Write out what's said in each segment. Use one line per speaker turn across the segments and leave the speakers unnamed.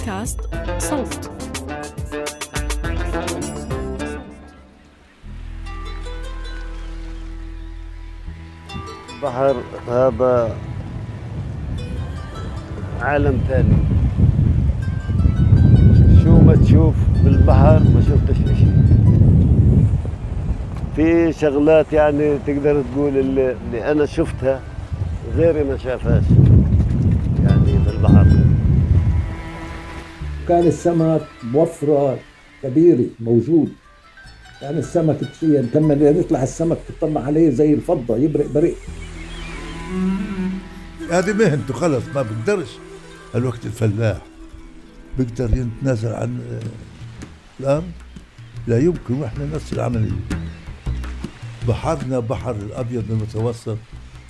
بودكاست صوت.
البحر هذا عالم ثاني. شو ما تشوف بالبحر ما شفتش شيء في شغلات يعني تقدر تقول اللي, اللي أنا شفتها غيري ما شافهاش.
كان السمك بوفرة كبيرة موجود. كان السمك تشيل لما يطلع السمك تطلع عليه زي الفضة يبرق برق.
هذه مهنته خلص ما بقدرش. الوقت الفلاح بيقدر يتنازل عن الأرض لا يمكن وإحنا نفس العملية. بحرنا بحر الأبيض المتوسط.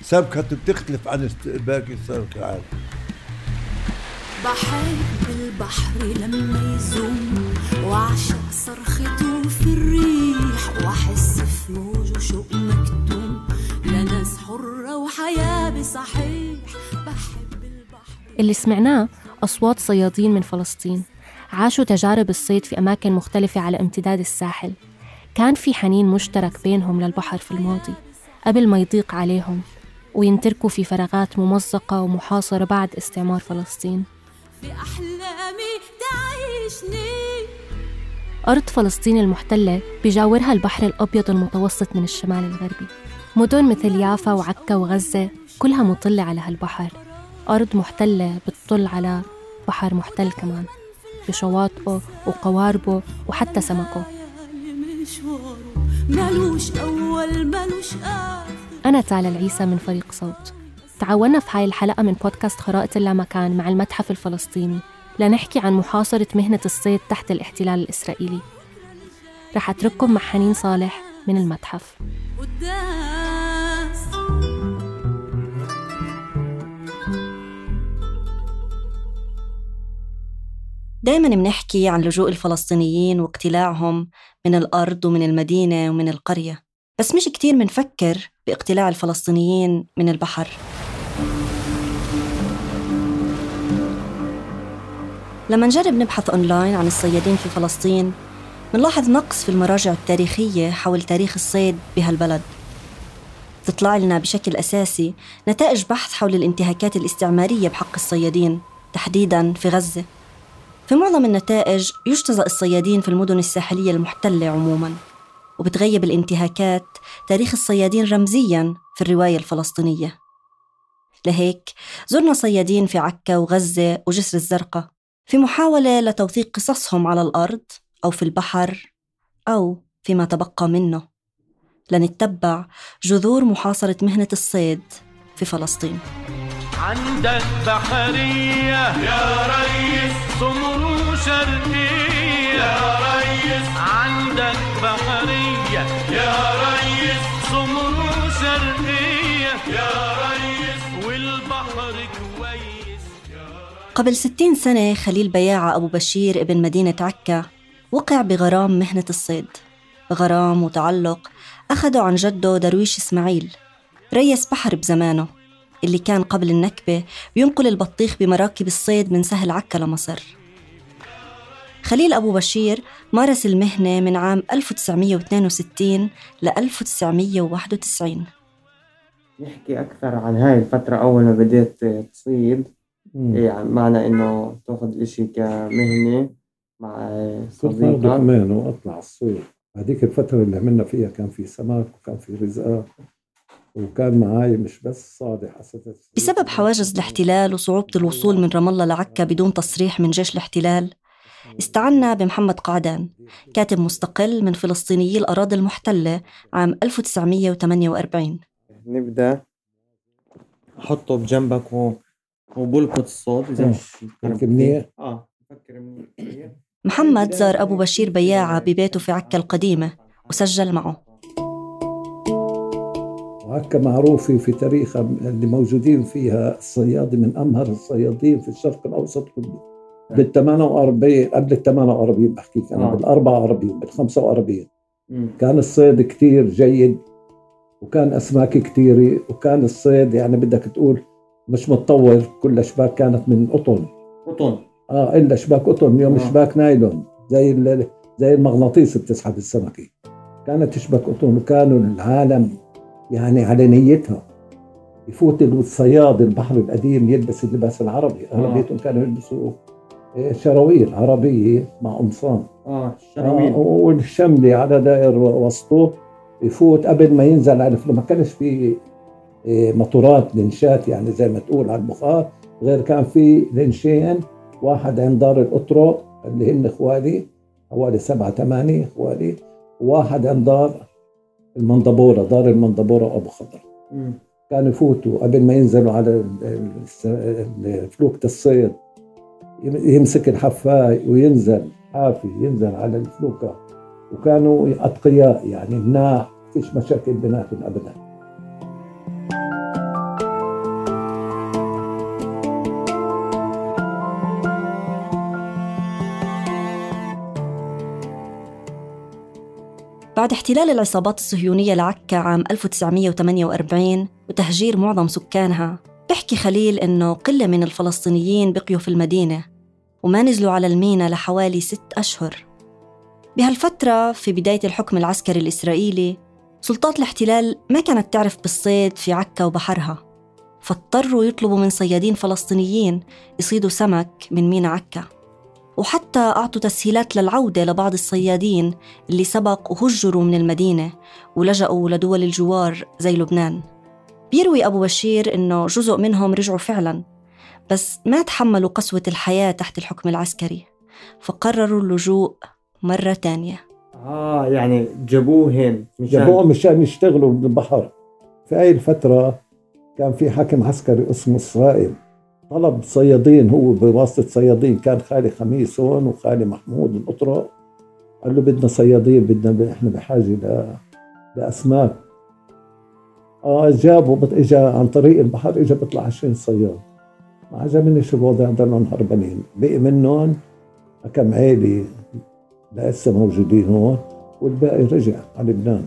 سمكته بتختلف عن باقي السمك العادي
بحب البحر لما يزوم وعشق صرخته في الريح وأحس في موجه شوق مكتوم. لناس حرة وحياة بصحيح. بحب البحر.
اللي سمعناه أصوات صيادين من فلسطين. عاشوا تجارب الصيد في أماكن مختلفة على امتداد الساحل. كان في حنين مشترك بينهم للبحر في الماضي قبل ما يضيق عليهم وينتركوا في فراغات ممزقة ومحاصرة بعد استعمار فلسطين.
في أحلامي تعيشني.
أرض فلسطين المحتلة بجاورها البحر الأبيض المتوسط من الشمال الغربي. مدن مثل يافا وعكا وغزة كلها مطلة على هالبحر. أرض محتلة بتطل على بحر محتل كمان. بشواطئه وقواربه وحتى سمكه.
ملوش أول ملوش آخر.
أنا تالا العيسى من فريق صوت. تعاوننا في هاي الحلقة من بودكاست خرائط اللامكان مع المتحف الفلسطيني لنحكي عن محاصرة مهنة الصيد تحت الاحتلال الإسرائيلي. رح أترككم مع حنين صالح من المتحف.
دايما بنحكي عن لجوء الفلسطينيين واقتلاعهم من الأرض ومن المدينة ومن القرية بس مش كتير منفكر باقتلاع الفلسطينيين من البحر. لما نجرب نبحث أونلاين عن الصيادين في فلسطين منلاحظ نقص في المراجع التاريخية حول تاريخ الصيد بهالبلد. تطلع لنا بشكل أساسي نتائج بحث حول الانتهاكات الاستعمارية بحق الصيادين تحديداً في غزة. في معظم النتائج يجتزأ الصيادين في المدن الساحلية المحتلة عموماً وبتغيب الانتهاكات تاريخ الصيادين رمزياً في الرواية الفلسطينية. لهيك زرنا صيادين في عكا وغزة وجسر الزرقاء. في محاولة لتوثيق قصصهم على الأرض أو في البحر أو فيما تبقى منه لنتبع جذور محاصرة مهنة الصيد في فلسطين.
عندك بحرية يا ريس سمر شرقية.
قبل ستين سنة خليل بياعة أبو بشير ابن مدينة عكا وقع بغرام مهنة الصيد. غرام وتعلق أخده عن جده درويش إسماعيل ريس بحر بزمانه اللي كان قبل النكبة بينقل البطيخ بمراكب الصيد من سهل عكا لمصر. خليل أبو بشير مارس المهنة من عام 1962 ل 1991
نحكي أكثر عن هاي الفترة أول ما بديت تصيد. يعني معنى إنه تأخذ إشي كمهنة مع صديقك.
كمان وأطلع الصيد هذيك الفترة اللي عملنا فيها كان في سمك وكان في رزقة وكان معاي مش بس صادح أسد
بسبب حواجز الاحتلال وصعوبة الوصول من رام الله لعكا بدون تصريح من جيش الاحتلال استعنا بمحمد قعدان كاتب مستقل من فلسطينيي الأراضي المحتلة عام 1948
نبدأ. حطه بجنبك و... وبلقط الصوت إذا
آه.
مش
فكر منيح.
آه فكر منيح
محمد زار أبو بشير بياعة ببيته في عكا القديمة وسجل معه
وعكا معروفة في تاريخها اللي موجودين فيها الصيادة من أمهر الصيادين في الشرق الأوسط كله بال 48 قبل ال 48 بحكيك أنا
آه.
بال 44 بال 45
مم.
كان الصيد كتير جيد وكان أسماك كتيرة وكان الصيد يعني بدك تقول مش متطور كل الأشباك كانت من قطن.
قطن.
آه إلا شباك قطن اليوم
آه.
شباك نايلون زي زي المغناطيس بتسحب السمكة. كانت شباك قطن وكانوا العالم يعني على نيتها. يفوت الصياد البحر القديم يلبس اللباس العربي. أغلبيتهم كانوا يلبسوا آه، شراويل عربيه مع قمصان.
آه
آه
الشراويل
والشملي على دائر وسطه يفوت قبل ما ينزل على ما كانش في آه، موتورات لنشات يعني زي ما تقول على البخار. غير كان في لنشين واحد عند دار الأطرق اللي هن اخوالي حوالي سبعة ثمانية اخوالي وواحد عند دار المنضبورة دار المنضبورة وأبو خضر. كانوا يفوتوا قبل ما ينزلوا على فلوكة الصيد. يم- يمسك الحفاي وينزل حافي ينزل على الفلوكة. وكانوا أتقياء يعني مناح فيش مشاكل بيناتهم أبدا.
بعد احتلال العصابات الصهيونية لعكا عام 1948 وتهجير معظم سكانها بيحكي خليل إنه قلة من الفلسطينيين بقيوا في المدينة وما نزلوا على المينا لحوالي ست أشهر. بهالفترة في بداية الحكم العسكري الإسرائيلي سلطات الاحتلال ما كانت تعرف بالصيد في عكا وبحرها فاضطروا يطلبوا من صيادين فلسطينيين يصيدوا سمك من مينا عكا. وحتى أعطوا تسهيلات للعودة لبعض الصيادين اللي سبق وهجروا من المدينة ولجأوا لدول الجوار زي لبنان. بيروي أبو بشير إنه جزء منهم رجعوا فعلا بس ما تحملوا قسوة الحياة تحت الحكم العسكري فقرروا اللجوء مرة تانية.
آه يعني جابوهن مشان
جابوهم مشان يشتغلوا بالبحر. في هاي الفترة كان في حاكم عسكري اسمه إسرائيل. طلب صيادين هو بواسطة صيادين كان خالي خميس هون وخالي محمود الأطرق قال له بدنا صيادين بدنا إحنا بحاجة ل... لأسماك. آه جابوا بط... اجى عن طريق البحر اجى بيطلع 20 صياد. ما عجبنيش الوضع ضلهم هربانين بقي منهم كم عيلة لسه موجودين هون والباقي رجع على لبنان.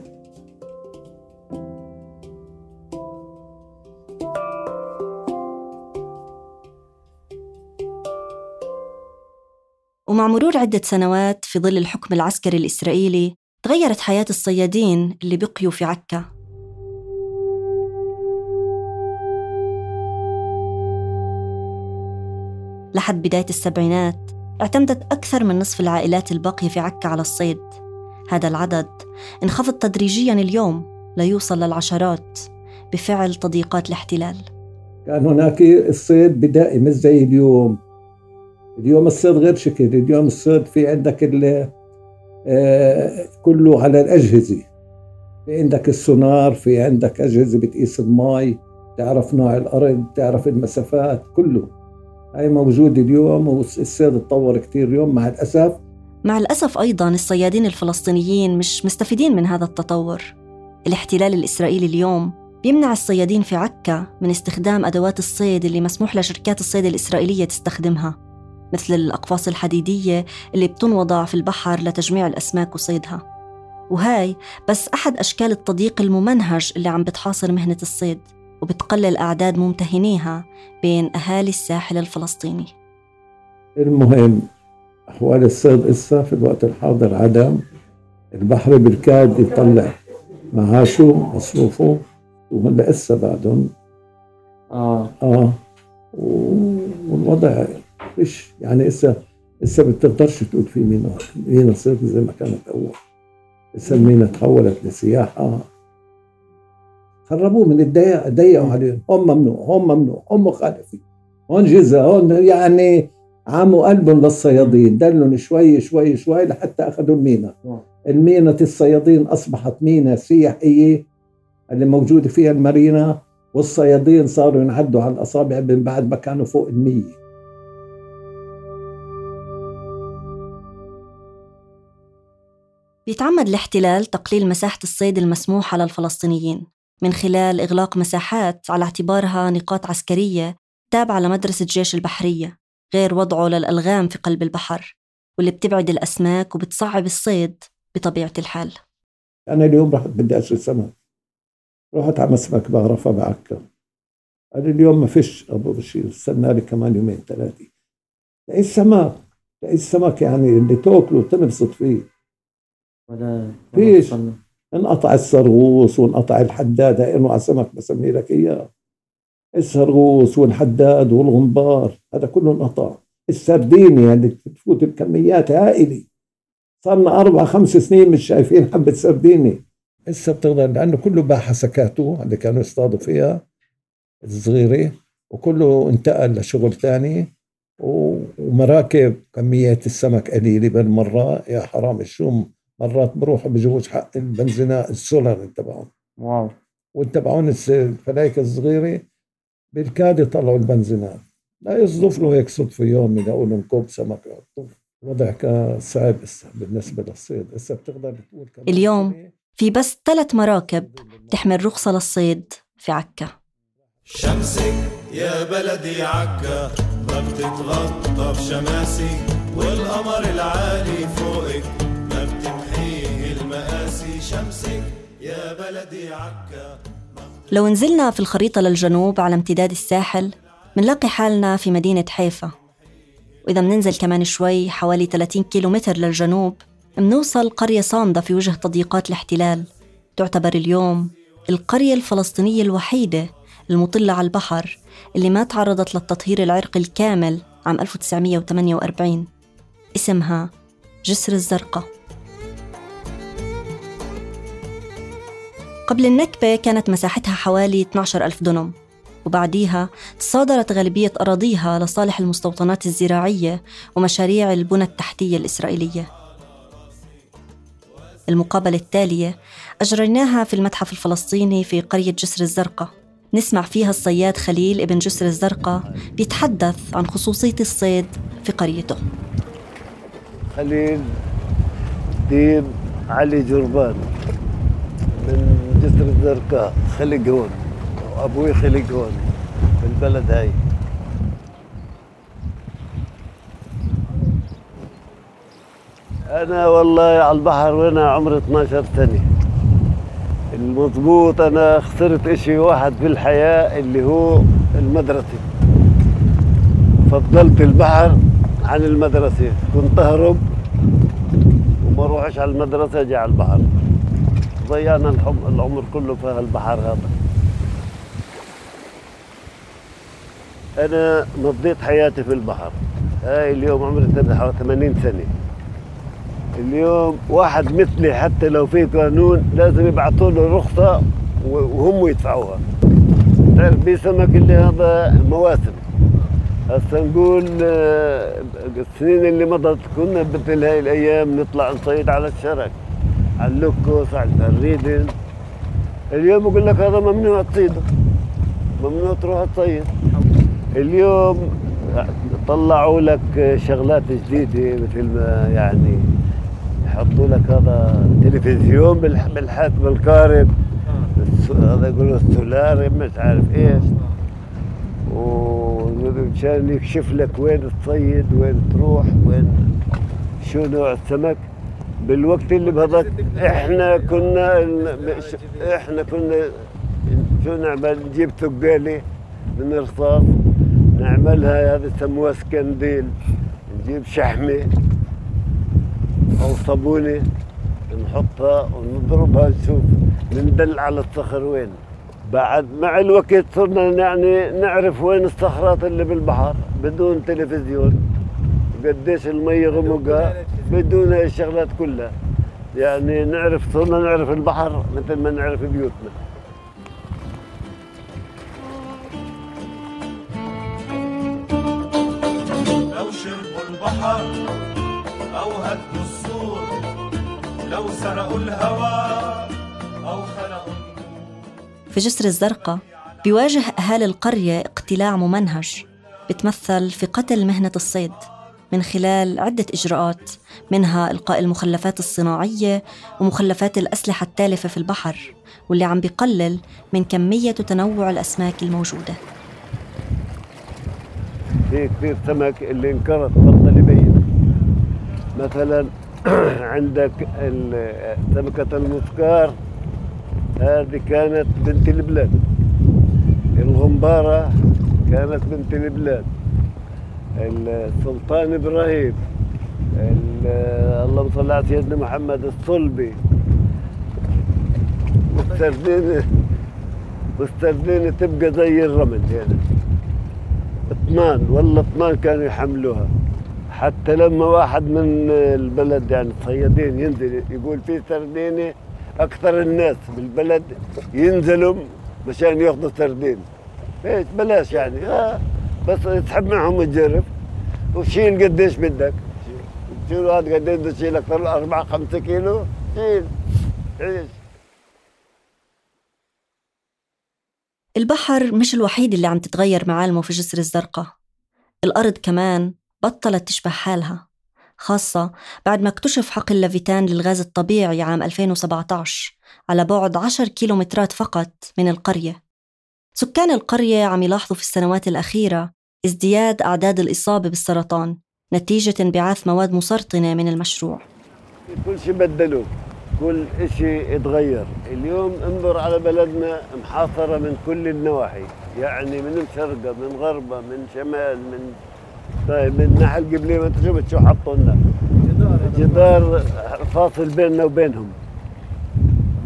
ومع مرور عدة سنوات في ظل الحكم العسكري الإسرائيلي تغيرت حياة الصيادين اللي بقيوا في عكا. لحد بداية السبعينات اعتمدت أكثر من نصف العائلات الباقية في عكا على الصيد. هذا العدد انخفض تدريجيا اليوم ليوصل للعشرات بفعل تضييقات الاحتلال.
كان هناك الصيد بدائي مش زي اليوم. اليوم الصيد غير شكل اليوم الصيد في عندك آه، كله على الأجهزة. في عندك السونار في عندك أجهزة بتقيس المي تعرف نوع الأرض تعرف المسافات كله. هاي موجود اليوم والصيد اتطور كتير اليوم مع الأسف.
مع الأسف أيضا الصيادين الفلسطينيين مش مستفيدين من هذا التطور. الاحتلال الإسرائيلي اليوم بيمنع الصيادين في عكا من استخدام أدوات الصيد اللي مسموح لشركات الصيد الإسرائيلية تستخدمها. مثل الأقفاص الحديدية اللي بتنوضع في البحر لتجميع الأسماك وصيدها. وهاي بس أحد أشكال التضييق الممنهج اللي عم بتحاصر مهنة الصيد وبتقلل أعداد ممتهنيها بين أهالي الساحل الفلسطيني.
المهم أحوال الصيد إسا في الوقت الحاضر عدم. البحر بالكاد يطلع معاشه مصروفه وهلا إسا بعدهم.
آه.
آه. و- والوضع فيش يعني إسا إسا بتقدرش تقول في مينا مينا صيد زي ما كانت أول إسا المينا تحولت لسياحة. خربوه من الضيق ضيقوا عليهم هم ممنوع هم ممنوع هم مخالفين هون جزء هون يعني عموا قلبهم للصيادين دلهم شوي شوي شوي لحتى أخذوا المينا. المينا الصيادين أصبحت مينا سياحية اللي موجودة فيها المارينا والصيادين صاروا ينعدوا على الأصابع من بعد ما كانوا فوق المية.
بيتعمد الاحتلال تقليل مساحة الصيد المسموحة للفلسطينيين من خلال إغلاق مساحات على اعتبارها نقاط عسكرية تابعة لمدرسة جيش البحرية غير وضعه للألغام في قلب البحر واللي بتبعد الأسماك وبتصعب الصيد بطبيعة الحال.
أنا اليوم رحت بدي اشتري سمك. رحت على مسمك بعرفها بعكا قال لي اليوم ما فيش أبو بشير استنى لي كمان يومين ثلاثة. تلاقي السمك؟ تلاقي السمك يعني اللي تأكله وتنبسط فيه؟
ولا
فيش. انقطع السرغوص وانقطع الحداد هاي انواع سمك بسمي لك اياه السرغوص والحداد والغنبار هذا كله انقطع. السرديني اللي تفوت بكميات هائلة. صارنا أربع خمس سنين مش شايفين حبة سرديني. هسه بتقدر لأنه كله باع حسكاته اللي كانوا يصطادوا فيها الصغيرة وكله انتقل لشغل ثاني ومراكب كميات السمك قليلة بالمرة يا حرام الشوم مرات بروحوا بجوز حق البنزينات السولر تبعهم.
wow.
وتبعون الفلايك الصغيرة بالكاد يطلعوا البنزينات لا يصدف له هيك صدفه يوم يلاقوا لهم كوب سمك يحطوه الوضع كان صعب هسه بالنسبة للصيد. هسه بتقدر تقول
اليوم في بس ثلاث مراكب تحمل رخصة للصيد في عكا.
شمسك يا بلدي عكا. ما بتتغطى بشماسي والقمر العالي فوقك. شمسك يا بلدي عكا.
لو نزلنا في الخريطة للجنوب على امتداد الساحل منلاقي حالنا في مدينة حيفا. وإذا مننزل كمان شوي حوالي 30 كيلومتر للجنوب منوصل قرية صامدة في وجه تضييقات الاحتلال. تعتبر اليوم القرية الفلسطينية الوحيدة المطلة على البحر اللي ما تعرضت للتطهير العرقي الكامل عام 1948 اسمها جسر الزرقاء. قبل النكبة كانت مساحتها حوالي 12 ألف دنم وبعديها تصادرت غالبية أراضيها لصالح المستوطنات الزراعية ومشاريع البنى التحتية الإسرائيلية. المقابلة التالية أجريناها في المتحف الفلسطيني في قرية جسر الزرقاء. نسمع فيها الصياد خليل ابن جسر الزرقاء بيتحدث عن خصوصية الصيد في قريته.
خليل ديب علي جربان. جسر الزرقاء خلق هون وابوي خلق هون في البلد هاي أنا والله على البحر وأنا عمري 12 سنة. المضبوط أنا خسرت إشي واحد في الحياة اللي هو المدرسة. فضلت البحر عن المدرسة. كنت أهرب وما اروحش على المدرسة أجي على البحر. ضيعنا العمر كله في هالبحر هذا. أنا مضيت حياتي في البحر. هاي اليوم عمري حوالي 80 سنة. اليوم واحد مثلي حتى لو في قانون لازم يبعثوا له رخصة و- وهم يدفعوها. تعرف في سمك اللي هذا مواسم. هسا نقول آه، السنين اللي مضت كنا مثل هاي الأيام نطلع نصيد على الشرك على اللوكوس على الفريدن اليوم يقول لك هذا ممنوع تصيده ممنوع تروح تصيد. اليوم طلعوا لك شغلات جديدة مثل ما يعني يحطوا لك هذا تلفزيون بالح- بالحاسب القارب. الس- هذا يقولوا السولار مش عارف إيش. ومشان يكشف لك وين تصيد وين تروح وين شو نوع السمك. بالوقت اللي بهذاك إحنا كنا إحنا كنا شو نعمل نجيب ثقالي من رصاص نعملها هذا يسموها سكنديل نجيب شحمة أو صابونة نحطها ونضربها نشوف ندل على الصخر وين. بعد مع الوقت صرنا يعني نعرف وين الصخرات اللي بالبحر بدون تلفزيون. قديش المية غمقها بدون هاي الشغلات كلها. يعني نعرف صرنا نعرف البحر مثل ما نعرف بيوتنا.
لو شربوا البحر أو هدوا السور لو سرقوا الهوى أو خلقوا النور.
في جسر الزرقاء بيواجه أهالي القرية اقتلاع ممنهج بتمثل في قتل مهنة الصيد. من خلال عدة إجراءات منها إلقاء المخلفات الصناعية ومخلفات الأسلحة التالفة في البحر واللي عم بيقلل من كمية وتنوع الأسماك الموجودة.
في كثير سمك اللي انقرض بطل يبين مثلا عندك سمكة المسكار هذه كانت بنت البلاد الغمبارة كانت بنت البلاد السلطان إبراهيم ال- اللهم صل على سيدنا محمد الصلبي. والسردينه والسردينه تبقى زي الرمل يعني. اطنان والله اطنان كانوا يحملوها. حتى لما واحد من البلد يعني الصيادين ينزل يقول في سردينه أكثر الناس بالبلد ينزلوا مشان ياخذوا سردين. إيش بلاش يعني. آه. بس تحب معهم الجرف وشيل قديش بدك. شيل هذا قديش بده تشيل أكثر من 4 5 كيلو. شيل. عيش
البحر مش الوحيد اللي عم تتغير معالمه في جسر الزرقاء. الأرض كمان بطلت تشبه حالها خاصة بعد ما اكتشف حقل لافيتان للغاز الطبيعي عام 2017 على بعد 10 كيلومترات فقط من القرية. سكان القرية عم يلاحظوا في السنوات الأخيرة ازدياد أعداد الإصابة بالسرطان نتيجة انبعاث مواد مسرطنة من المشروع.
كل شيء بدلوه كل شيء اتغير اليوم انظر على بلدنا محاصرة من كل النواحي يعني من شرقة من غربة من شمال من طيب من ناحية القبلية ما شفت شو حطوا لنا جدار فاصل بيننا وبينهم.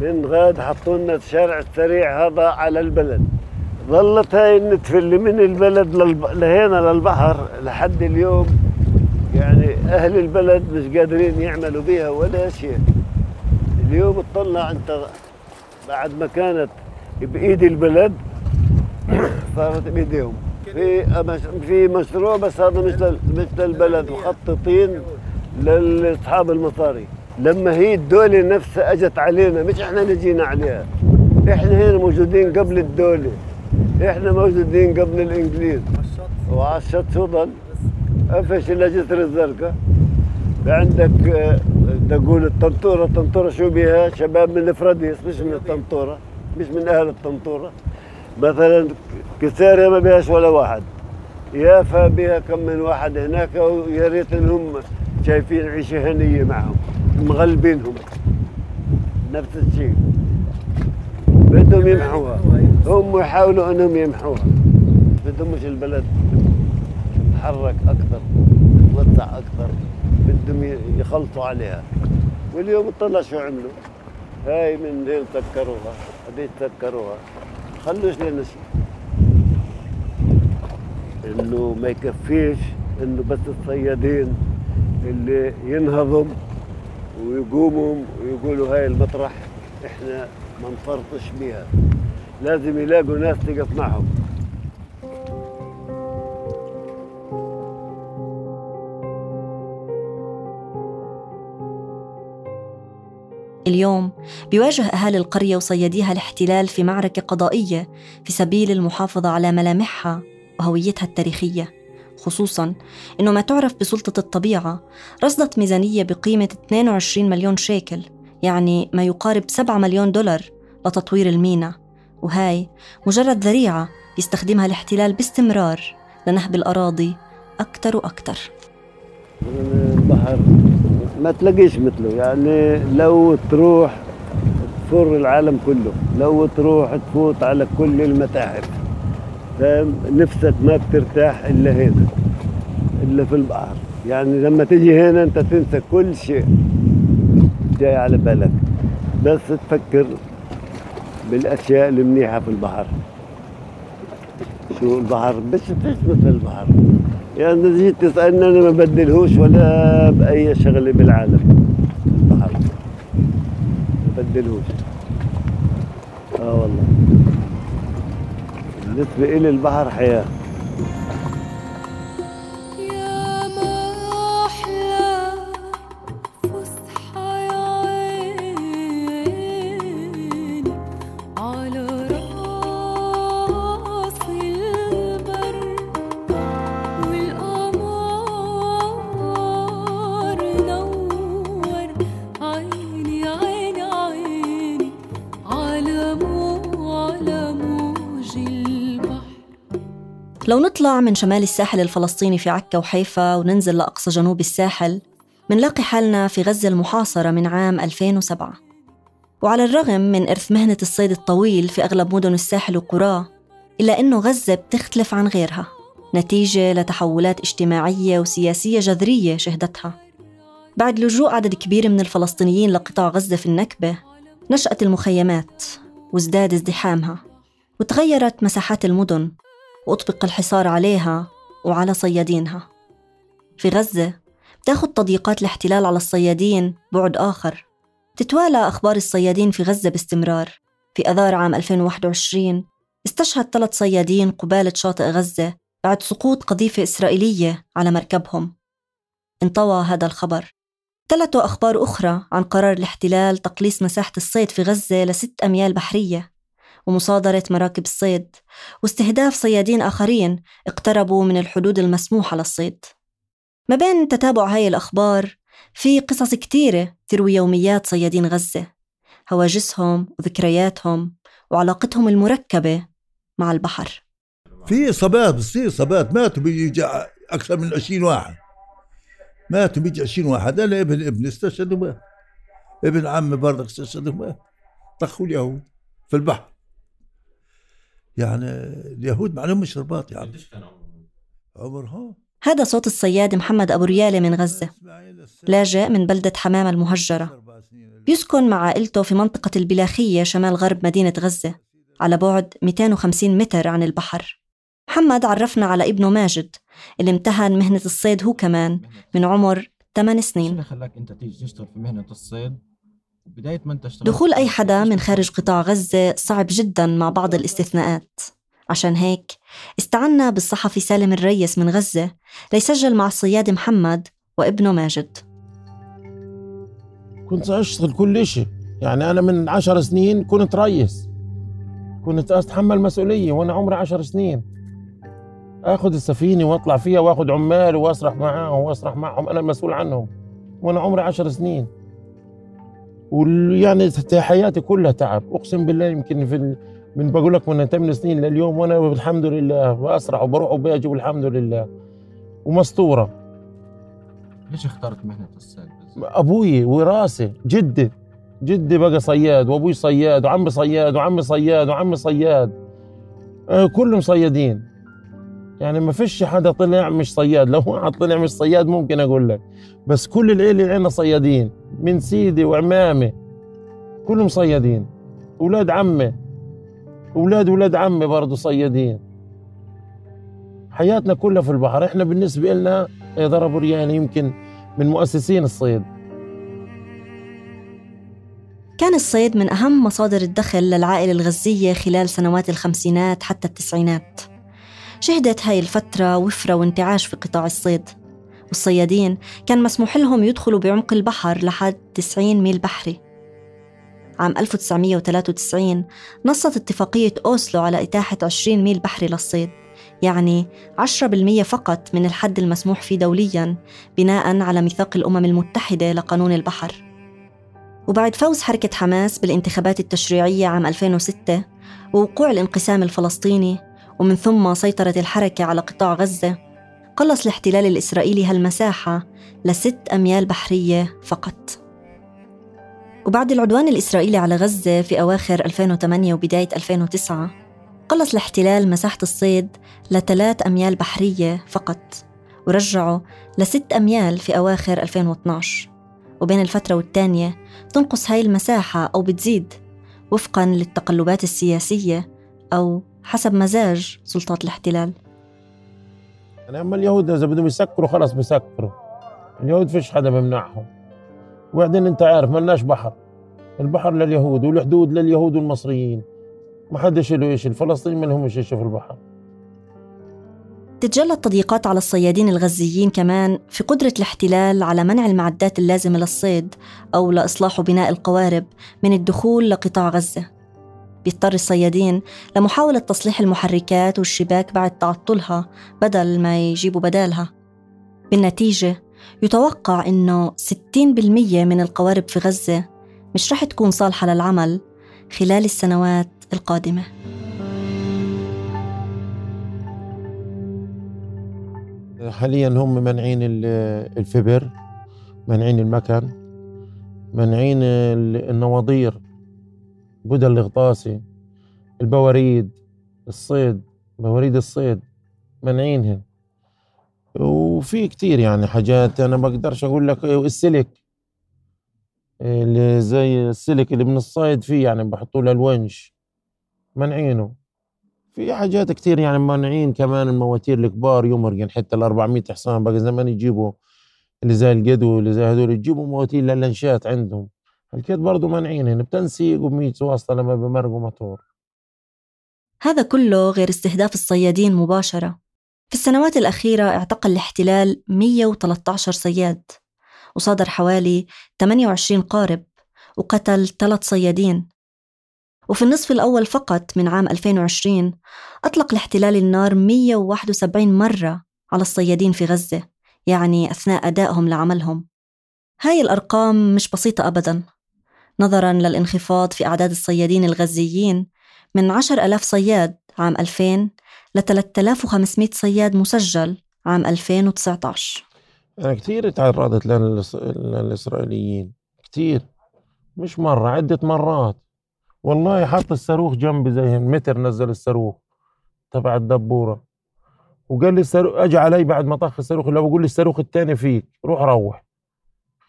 من غاد حطوا لنا الشارع السريع هذا على البلد. ظلت هاي النتفة اللي من البلد للب... لهنا للبحر لحد اليوم. يعني أهل البلد مش قادرين يعملوا بها ولا شيء. اليوم اطلع أنت بعد ما كانت بإيد البلد صارت بإيديهم. في في مشروع بس هذا مش لل- مش للبلد مخططين لأصحاب المصاري. لما هي الدولة نفسها أجت علينا مش إحنا اللي جينا عليها. إحنا هنا موجودين قبل الدولة. إحنا موجودين قبل الإنجليز. وعلى الشط شو ضل؟ قفش الا جسر الزرقاء عندك آه، بدي أقول الطنطورة. الطنطورة شو بيها؟ شباب من الفراديس مش من الطنطورة. مش من أهل الطنطورة. مثلا كساريا ما بيهاش ولا واحد. يافا بها كم من واحد هناك ويا ريت إنهم شايفين عيشة هنية معهم مغلبينهم. نفس الشيء. بدهم يمحوها. هم يحاولوا انهم يمحوها. بدهم مش البلد تتحرك أكثر تتوسع أكثر بدهم يخلطوا عليها. واليوم اطلع شو عملوا؟ هاي من هين سكروها هذيك سكروها خلوش لنا شيء إنه ما يكفيش إنه بس الصيادين اللي ينهضوا ويقوموا ويقولوا هاي المطرح إحنا ما نفرطش بيها. لازم يلاقوا ناس تقف معهم.
اليوم بيواجه أهالي القرية وصياديها الاحتلال في معركة قضائية في سبيل المحافظة على ملامحها وهويتها التاريخية. خصوصا أنه ما تعرف بسلطة الطبيعة رصدت ميزانية بقيمة 22 مليون شيكل يعني ما يقارب 7 مليون دولار لتطوير المينا. وهاي مجرد ذريعة يستخدمها الاحتلال باستمرار لنهب الأراضي أكثر وأكثر
البحر ما تلاقيش مثله يعني لو تروح تفر العالم كله لو تروح تفوت على كل المتاحف فاهم؟ نفسك ما بترتاح إلا هنا إلا في البحر. يعني لما تجي هنا أنت تنسى كل شيء جاي على بالك. بس تفكر بالأشياء المنيحه في البحر. شو البحر؟ بس فيش مثل البحر. يعني إذا جيت تسألني أنا ما بدلهوش ولا بأي شغلة بالعالم. البحر. ما بدلهوش. آه والله. بالنسبة إلي البحر حياة.
لو نطلع من شمال الساحل الفلسطيني في عكا وحيفا وننزل لأقصى جنوب الساحل منلاقي حالنا في غزة المحاصرة من عام 2007 وعلى الرغم من إرث مهنة الصيد الطويل في أغلب مدن الساحل وقراه إلا أنه غزة بتختلف عن غيرها نتيجة لتحولات اجتماعية وسياسية جذرية شهدتها. بعد لجوء عدد كبير من الفلسطينيين لقطاع غزة في النكبة نشأت المخيمات وازداد ازدحامها وتغيرت مساحات المدن. وأطبق الحصار عليها وعلى صيادينها. في غزة بتاخد تضييقات الاحتلال على الصيادين بعد آخر. تتوالى أخبار الصيادين في غزة باستمرار. في أذار عام 2021 استشهد ثلاث صيادين قبالة شاطئ غزة بعد سقوط قذيفة إسرائيلية على مركبهم. انطوى هذا الخبر. تلته أخبار أخرى عن قرار الاحتلال تقليص مساحة الصيد في غزة لست أميال بحرية. ومصادرة مراكب الصيد. واستهداف صيادين آخرين اقتربوا من الحدود المسموحة للصيد. ما بين تتابع هاي الأخبار في قصص كتيرة تروي يوميات صيادين غزة. هواجسهم وذكرياتهم وعلاقتهم المركبة مع البحر.
في اصابات بتصير اصابات ماتوا بيجي أكثر من 20 واحد. ماتوا بيجي 20 واحد. أنا ابن ابن استشهد ابن عمي برضك استشهد طخوا اليهود في البحر. يعني اليهود ما عليهمش رباط يعني. عمرهم؟
هذا صوت الصياد محمد أبو ريالة من غزة. لاجئ من بلدة حمام المهجرة. بيسكن مع عائلته في منطقة البلاخية شمال غرب مدينة غزة. على بعد 250 متر عن البحر. محمد عرفنا على ابنه ماجد اللي امتهن مهنة الصيد هو كمان من عمر 8
شو
سنين
اللي خلاك أنت تيجي تشتغل في مهنة الصيد؟ بداية ما انت
دخول أي حدا من خارج قطاع غزة صعب جدا مع بعض الاستثناءات. عشان هيك استعنا بالصحفي سالم الريس من غزة ليسجل مع الصياد محمد وابنه ماجد.
كنت أشتغل كل شيء يعني أنا من عشر سنين كنت ريس. كنت أتحمل مسؤولية وأنا عمري عشر سنين. أخذ السفينة وأطلع فيها وأخذ عمال وأسرح معاهم وأسرح معهم أنا المسؤول عنهم. وأنا عمري عشر سنين. ويعني حياتي كلها تعب. أقسم بالله يمكن في. من بقول لك من 8 سنين لليوم وأنا الحمد لله بأسرح وبروح وباجي والحمد لله. ومستورة.
ليش اخترت مهنة الصيد؟
أبوي وراثه جدي. جدي بقى صياد وأبوي صياد وعمي صياد وعمي صياد وعمي صياد. آه، كلهم صيادين. يعني ما فيش حدا طلع مش صياد. لو واحد طلع مش صياد ممكن أقول لك. بس كل العيلة عندنا صيادين. من سيدي وعمامي كلهم صيادين. أولاد عمي أولاد أولاد عمي برضه صيادين. حياتنا كلها في البحر. إحنا بالنسبة لنا ضربوا ريانا يمكن من مؤسسين الصيد.
كان الصيد من أهم مصادر الدخل للعائلة الغزية خلال سنوات الخمسينات حتى التسعينات. شهدت هاي الفترة وفرة وانتعاش في قطاع الصيد. والصيادين كان مسموح لهم يدخلوا بعمق البحر لحد 90 ميل بحري. عام 1993 نصت اتفاقية أوسلو على إتاحة 20 ميل بحري للصيد يعني 10% فقط من الحد المسموح فيه دولياً بناء على ميثاق الأمم المتحدة لقانون البحر. وبعد فوز حركة حماس بالانتخابات التشريعية عام 2006 ووقوع الانقسام الفلسطيني ومن ثم سيطرة الحركة على قطاع غزة قلص الاحتلال الإسرائيلي هالمساحة لست أميال بحرية فقط. وبعد العدوان الإسرائيلي على غزة في أواخر 2008 وبداية 2009 قلص الاحتلال مساحة الصيد لثلاث أميال بحرية فقط ورجعه لست أميال في أواخر 2012 وبين الفترة والتانية تنقص هاي المساحة أو بتزيد وفقاً للتقلبات السياسية أو حسب مزاج سلطات الاحتلال.
يعني أما اليهود إذا بدهم يسكروا خلص بيسكروا. اليهود فيش حدا بيمنعهم. وبعدين أنت عارف ملناش بحر. البحر لليهود والحدود لليهود والمصريين. ما حدش له شيء الفلسطينيين ما لهمش شيء في البحر.
تتجلى التضييقات على الصيادين الغزيين كمان في قدرة الاحتلال على منع المعدات اللازمة للصيد أو لإصلاح وبناء القوارب من الدخول لقطاع غزة. بيضطر الصيادين لمحاولة تصليح المحركات والشباك بعد تعطلها بدل ما يجيبوا بدالها. بالنتيجة يتوقع إنه 60% من القوارب في غزة مش رح تكون صالحة للعمل خلال السنوات القادمة.
حاليا هم منعين ال- الفبر منعين المكن منعين ال- النواضير. بدل الغطاسي البواريد الصيد بواريد الصيد منعينهن وفي كتير يعني حاجات أنا ما بقدرش أقول لك السلك اللي زي السلك اللي من الصيد فيه يعني بحطوا له الونش منعينه. في حاجات كتير يعني مانعين كمان المواتير الكبار يمرقن حتى ال 400 حصان بقى زمان يجيبوا اللي زي القدو اللي زي هذول يجيبوا مواتير للأنشات عندهم. الكيت برضه مانعين بتنسيق و100 واسطة لما بمرقوا موتور
هذا كله غير استهداف الصيادين مباشرة. في السنوات الأخيرة اعتقل الاحتلال 113 صياد وصادر حوالي 28 قارب وقتل ثلاث صيادين. وفي النصف الأول فقط من عام 2020 أطلق الاحتلال النار 171 مرة على الصيادين في غزة يعني أثناء أدائهم لعملهم. هاي الأرقام مش بسيطة أبداً. نظراً للانخفاض في أعداد الصيادين الغزيين. من 10 ألاف صياد عام 2000 ل 3500 صياد مسجل عام 2019
أنا كثير تعرضت للإس- للإسرائيليين. كثير مش مرة عدة مرات. والله حط الصاروخ جنبي زي متر نزل الصاروخ تبع الدبورة. وقال لي الصاروخ اجى علي بعد ما طخ الصاروخ اللي بقول لي الصاروخ الثاني فيك روح روح.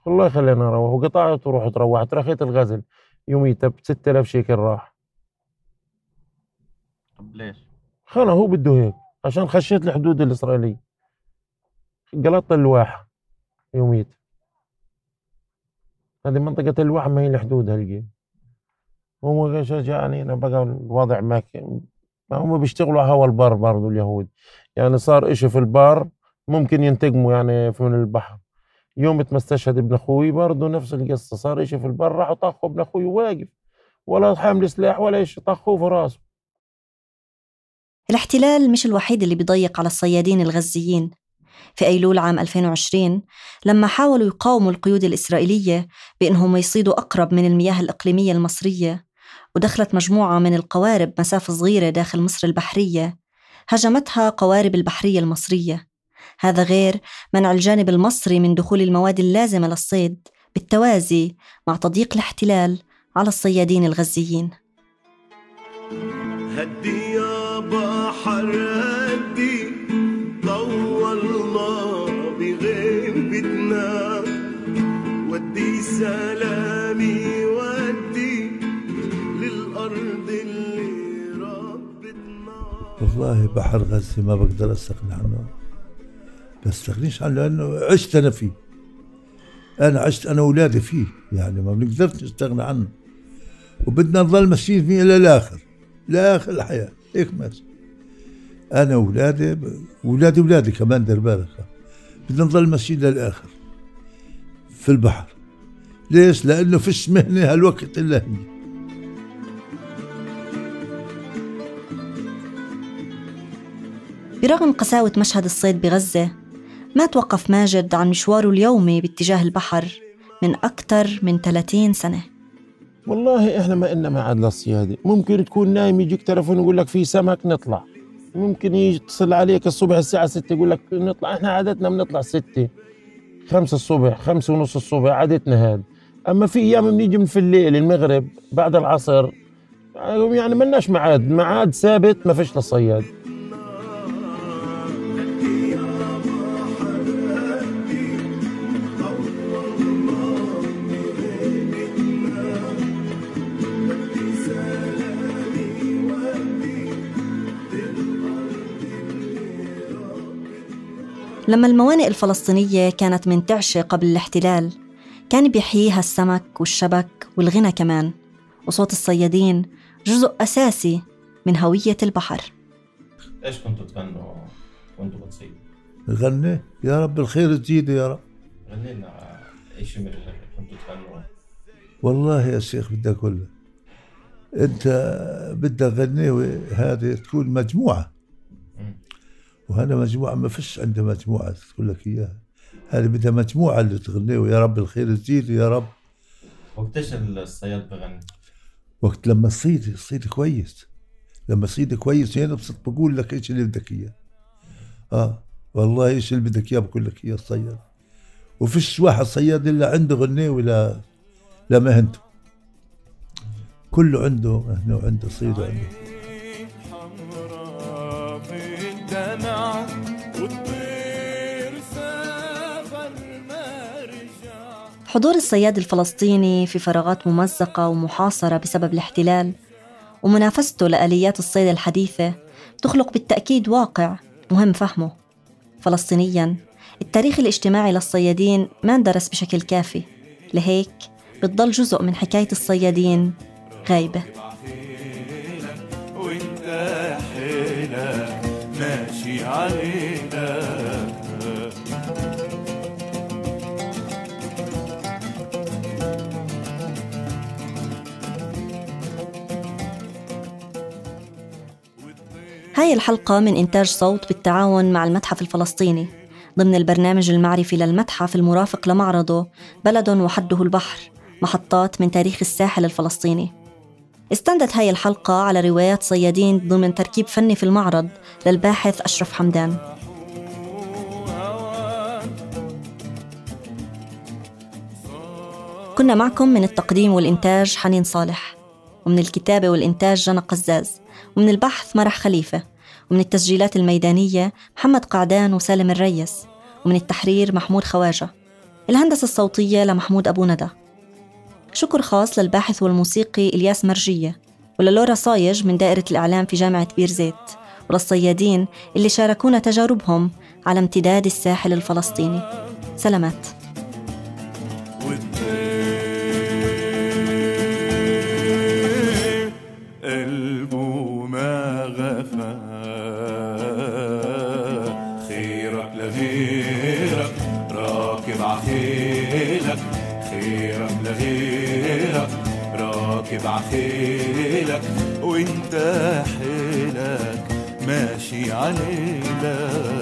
والله يخليني أروح وقطعت ورحت روحت رخيت الغزل. يوميتها ب 6000 شيكل راح.
طب ليش؟
خلا هو بده هيك. عشان خشيت الحدود الإسرائيلية. قلطت الواحة يوميت هذه منطقة الواحة ما هي الحدود هلقي. هم شجعني أنا بقى الوضع ما ما هم بيشتغلوا على هوا البر برضو اليهود. يعني صار إشي في البر ممكن ينتقموا يعني في من البحر. يوم ما استشهد ابن أخوي برضو نفس القصة صار إشي في البر راحوا طخوا ابن أخوي واقف. ولا حامل سلاح ولا إشي طخوه في راسه.
الاحتلال مش الوحيد اللي بيضيق على الصيادين الغزيين. في أيلول عام 2020 لما حاولوا يقاوموا القيود الإسرائيلية بأنهم يصيدوا أقرب من المياه الإقليمية المصرية ودخلت مجموعة من القوارب مسافة صغيرة داخل مصر البحرية هجمتها قوارب البحرية المصرية. هذا غير منع الجانب المصري من دخول المواد اللازمة للصيد بالتوازي مع تضييق الاحتلال على الصيادين الغزيين.
هدي يا بحر هدي طولنا بغيبتنا ودي سلامي ودي للأرض اللي ربتنا.
والله بحر غزة ما بقدر استغني عنه بستغنيش عنه لأنه عشت أنا فيه. أنا عشت أنا واولادي فيه يعني ما بنقدرش نستغنى عنه. وبدنا نضل ماشيين فيه إلى الآخر لآخر الحياة. هيك ماشي أنا واولادي واولادي اولادي كمان دير بالك. بدنا نضل ماشيين للاخر في البحر. ليش؟ لأنه فيش مهنة هالوقت إلا هي.
برغم قساوة مشهد الصيد بغزة ما توقف ماجد عن مشواره اليومي باتجاه البحر من أكثر من 30 سنة.
والله إحنا ما إلنا ميعاد للصيادة ممكن تكون نايم يجيك تلفون يقول لك في سمك نطلع. ممكن يتصل عليك الصبح الساعة 6 يقول لك نطلع. إحنا عادتنا بنطلع 6 خمسة الصبح خمسة ونص الصبح عادتنا هاد أما في أيام بنيجي من في الليل المغرب بعد العصر يعني ملناش ميعاد ميعاد ثابت ما فيش للصياد.
لما الموانئ الفلسطينية كانت منتعشة قبل الاحتلال كان بيحييها السمك والشبك والغنى كمان وصوت الصيادين جزء أساسي من هوية البحر.
إيش كنتوا تغنوا وانتوا بتصيدوا؟
نغني يا رب الخير تزيده يا رب.
غني لنا اي شيء من اللي كنتوا تغنوا؟
والله يا شيخ بدي أقول لك أنت بدك غني هذه تكون مجموعة.
مم.
وهذا مجموعة ما فيش عنده مجموعة تقول لك إياها. هذه بدها مجموعة اللي تغني ويا رب الخير تزيد يا رب.
وقتيش الصياد بغني؟
وقت لما تصيد تصيد كويس. لما تصيد كويس هنا بصير بقول لك إيش اللي بدك إياه. آه والله إيش اللي بدك إياه؟ بقول لك إياه الصياد. وفيش واحد صياد إلا عنده غنيه ولا لمهنته كله عنده مهنة وعنده صيد وعنده.
حضور الصياد الفلسطيني في فراغات ممزقة ومحاصرة بسبب الاحتلال ومنافسته لآليات الصيد الحديثة تخلق بالتأكيد واقع مهم فهمه. فلسطينياً التاريخ الاجتماعي للصيادين ما اندرس بشكل كافي. لهيك بتضل جزء من حكاية الصيادين غايبة.
ماشي علينا.
هاي الحلقة من إنتاج صوت بالتعاون مع المتحف الفلسطيني. ضمن البرنامج المعرفي للمتحف المرافق لمعرضه بلد وحده البحر محطات من تاريخ الساحل الفلسطيني. استندت هاي الحلقة على روايات صيادين ضمن تركيب فني في المعرض للباحث أشرف حمدان. كنا معكم من التقديم والإنتاج حنين صالح ومن الكتابة والإنتاج جنى قزاز. ومن البحث مرح خليفة ومن التسجيلات الميدانية محمد قعدان وسالم الريس ومن التحرير محمود خواجة الهندسة الصوتية لمحمود أبو ندى. شكر خاص للباحث والموسيقي إلياس مرجية وللورا صايج من دائرة الإعلام في جامعة بير زيت وللصيادين اللي شاركونا تجاربهم على امتداد الساحل الفلسطيني. سلامات.
وانت حيلك ماشي عليلك